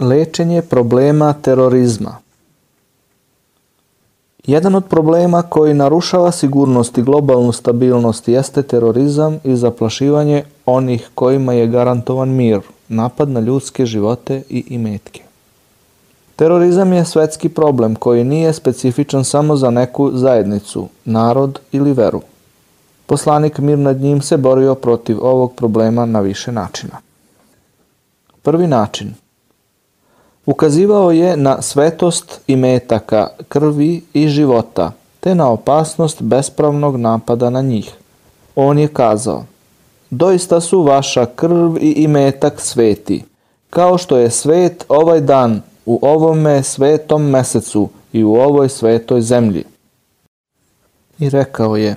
Lečenje problema terorizma Jedan od problema koji narušava sigurnost i globalnu stabilnost jeste terorizam i zaplašivanje onih kojima je garantovan mir, napad na ljudske živote i imetke. Terorizam je svetski problem koji nije specifičan samo za neku zajednicu, narod ili veru. Poslanik mir nad njim se borio protiv ovog problema na više načina. Prvi način. Ukazivao je na svetost i metaka, krvi i života, te na opasnost bespravnog napada na njih. On je kazao, doista su vaša krv i imetak sveti, kao što je svet ovaj dan u ovome svetom mesecu i u ovoj svetoj zemlji. I rekao je,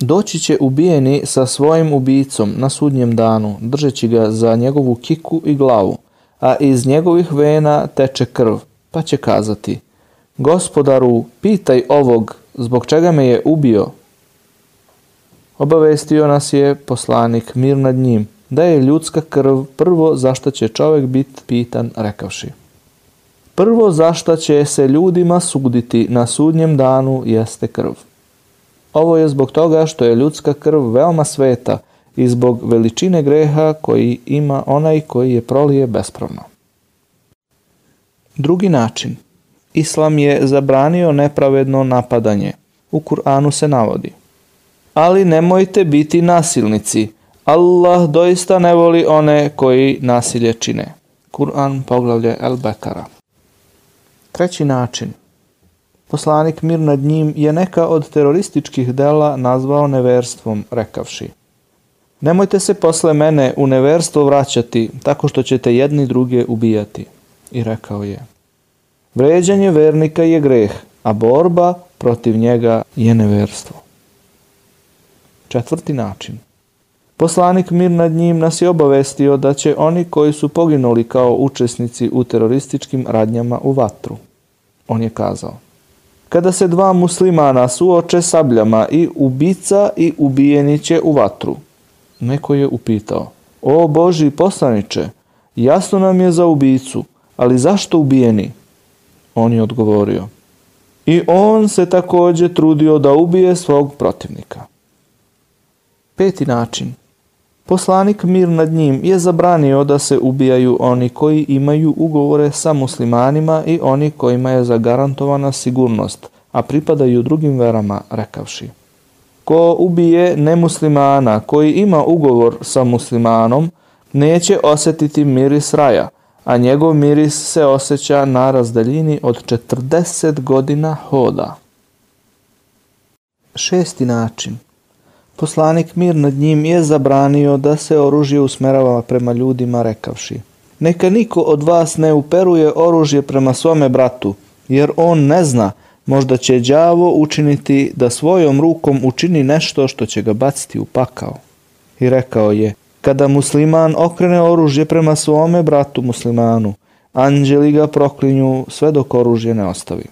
doći će ubijeni sa svojim ubicom na sudnjem danu, držeći ga za njegovu kiku i glavu, a iz njegovih vena teče krv, pa će kazati, gospodaru, pitaj ovog, zbog čega me je ubio. Obavestio nas je poslanik mir nad njim, da je ljudska krv prvo zašto će čovjek biti pitan rekavši. Prvo zašto će se ljudima suditi na sudnjem danu jeste krv. Ovo je zbog toga što je ljudska krv veoma sveta i zbog veličine greha koji ima onaj koji je prolije bespravno. Drugi način. Islam je zabranio nepravedno napadanje. U Kur'anu se navodi. Ali nemojte biti nasilnici. Allah doista ne voli one koji nasilje čine. Kur'an poglavlje El Bekara. Treći način. Poslanik mir nad njim je neka od terorističkih dela nazvao neverstvom, rekavši. Nemojte se posle mene u neverstvo vraćati tako što ćete jedni druge ubijati. I rekao je. Vređanje vernika je greh, a borba protiv njega je neverstvo. Četvrti način. Poslanik mir nad njim nas je obavestio da će oni koji su poginuli kao učesnici u terorističkim radnjama u vatru. On je kazao. Kada se dva muslimana suoče sabljama i ubica i ubijeni će u vatru. Neko je upitao. O Boži poslaniče, jasno nam je za ubicu, ali zašto ubijeni? On je odgovorio. I on se također trudio da ubije svog protivnika. Peti način. Poslanik mir nad njim je zabranio da se ubijaju oni koji imaju ugovore sa muslimanima i oni kojima je zagarantovana sigurnost, a pripadaju drugim verama, rekavši. Ko ubije nemuslimana koji ima ugovor sa muslimanom, neće osjetiti miris raja, a njegov miris se osjeća na razdaljini od 40 godina hoda. Šesti način – Poslanik mir nad njim je zabranio da se oružje usmerava prema ljudima rekavši Neka niko od vas ne uperuje oružje prema svome bratu, jer on ne zna, možda će đavo učiniti da svojom rukom učini nešto što će ga baciti u pakao. I rekao je, kada musliman okrene oružje prema svome bratu muslimanu, anđeli ga proklinju sve dok oružje ne ostavi.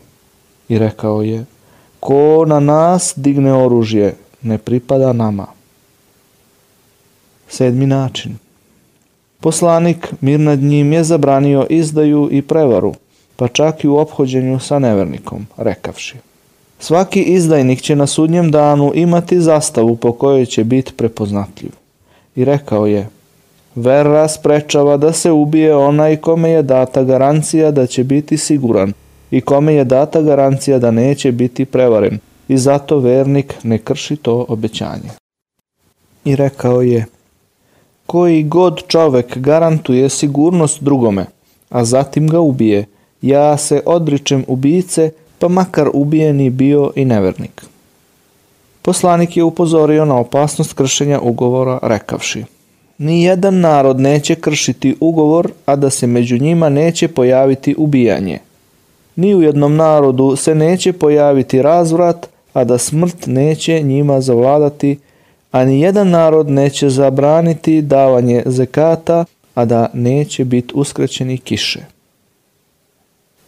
I rekao je, ko na nas digne oružje, ne pripada nama. Sedmi način. Poslanik, mir nad njim, je zabranio izdaju i prevaru, pa čak i u ophođenju sa nevernikom, rekavši. Svaki izdajnik će na sudnjem danu imati zastavu po kojoj će biti prepoznatljiv. I rekao je, vera sprečava da se ubije onaj kome je data garancija da će biti siguran i kome je data garancija da neće biti prevaren, i zato vernik ne krši to obećanje. I rekao je, koji god čovek garantuje sigurnost drugome, a zatim ga ubije, ja se odričem ubice, pa makar ubijeni bio i nevernik. Poslanik je upozorio na opasnost kršenja ugovora rekavši Ni jedan narod neće kršiti ugovor, a da se među njima neće pojaviti ubijanje. Ni u jednom narodu se neće pojaviti razvrat, a da smrt neće njima zavladati, a ni jedan narod neće zabraniti davanje zekata, a da neće biti uskraćeni kiše.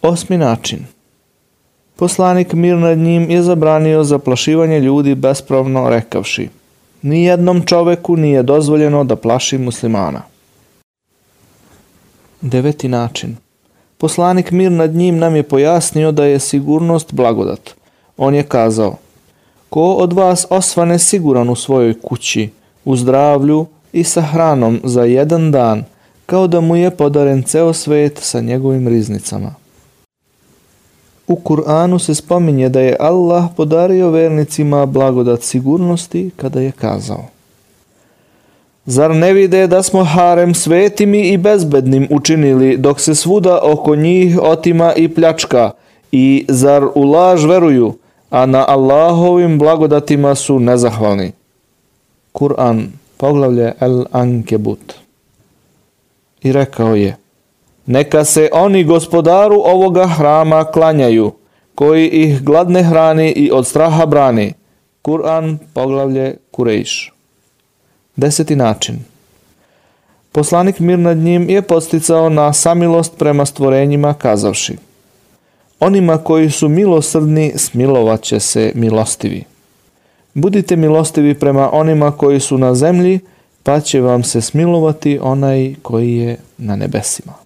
Osmi način. Poslanik mir nad njim je zabranio zaplašivanje ljudi bespravno rekavši Nijednom čoveku nije dozvoljeno da plaši muslimana. Deveti način. Poslanik mir nad njim nam je pojasnio da je sigurnost blagodat. On je kazao, ko od vas osvane siguran u svojoj kući, u zdravlju i sa hranom za jedan dan, kao da mu je podaren ceo svet sa njegovim riznicama. U Kur'anu se spominje da je Allah podario vernicima blagodat sigurnosti kada je kazao Zar ne vide da smo harem svetimi i bezbednim učinili dok se svuda oko njih otima i pljačka i zar u laž veruju, a na Allahovim blagodatima su nezahvalni. Kur'an, poglavlje El Ankebut. I rekao je, neka se oni gospodaru ovoga hrama klanjaju, koji ih gladne hrani i od straha brani. Kur'an, poglavlje Kurejš. Deseti način. Poslanik mir nad njim je posticao na samilost prema stvorenjima kazavši Onima koji su milosrdni smilovat će se milostivi. Budite milostivi prema onima koji su na zemlji, pa će vam se smilovati onaj koji je na nebesima.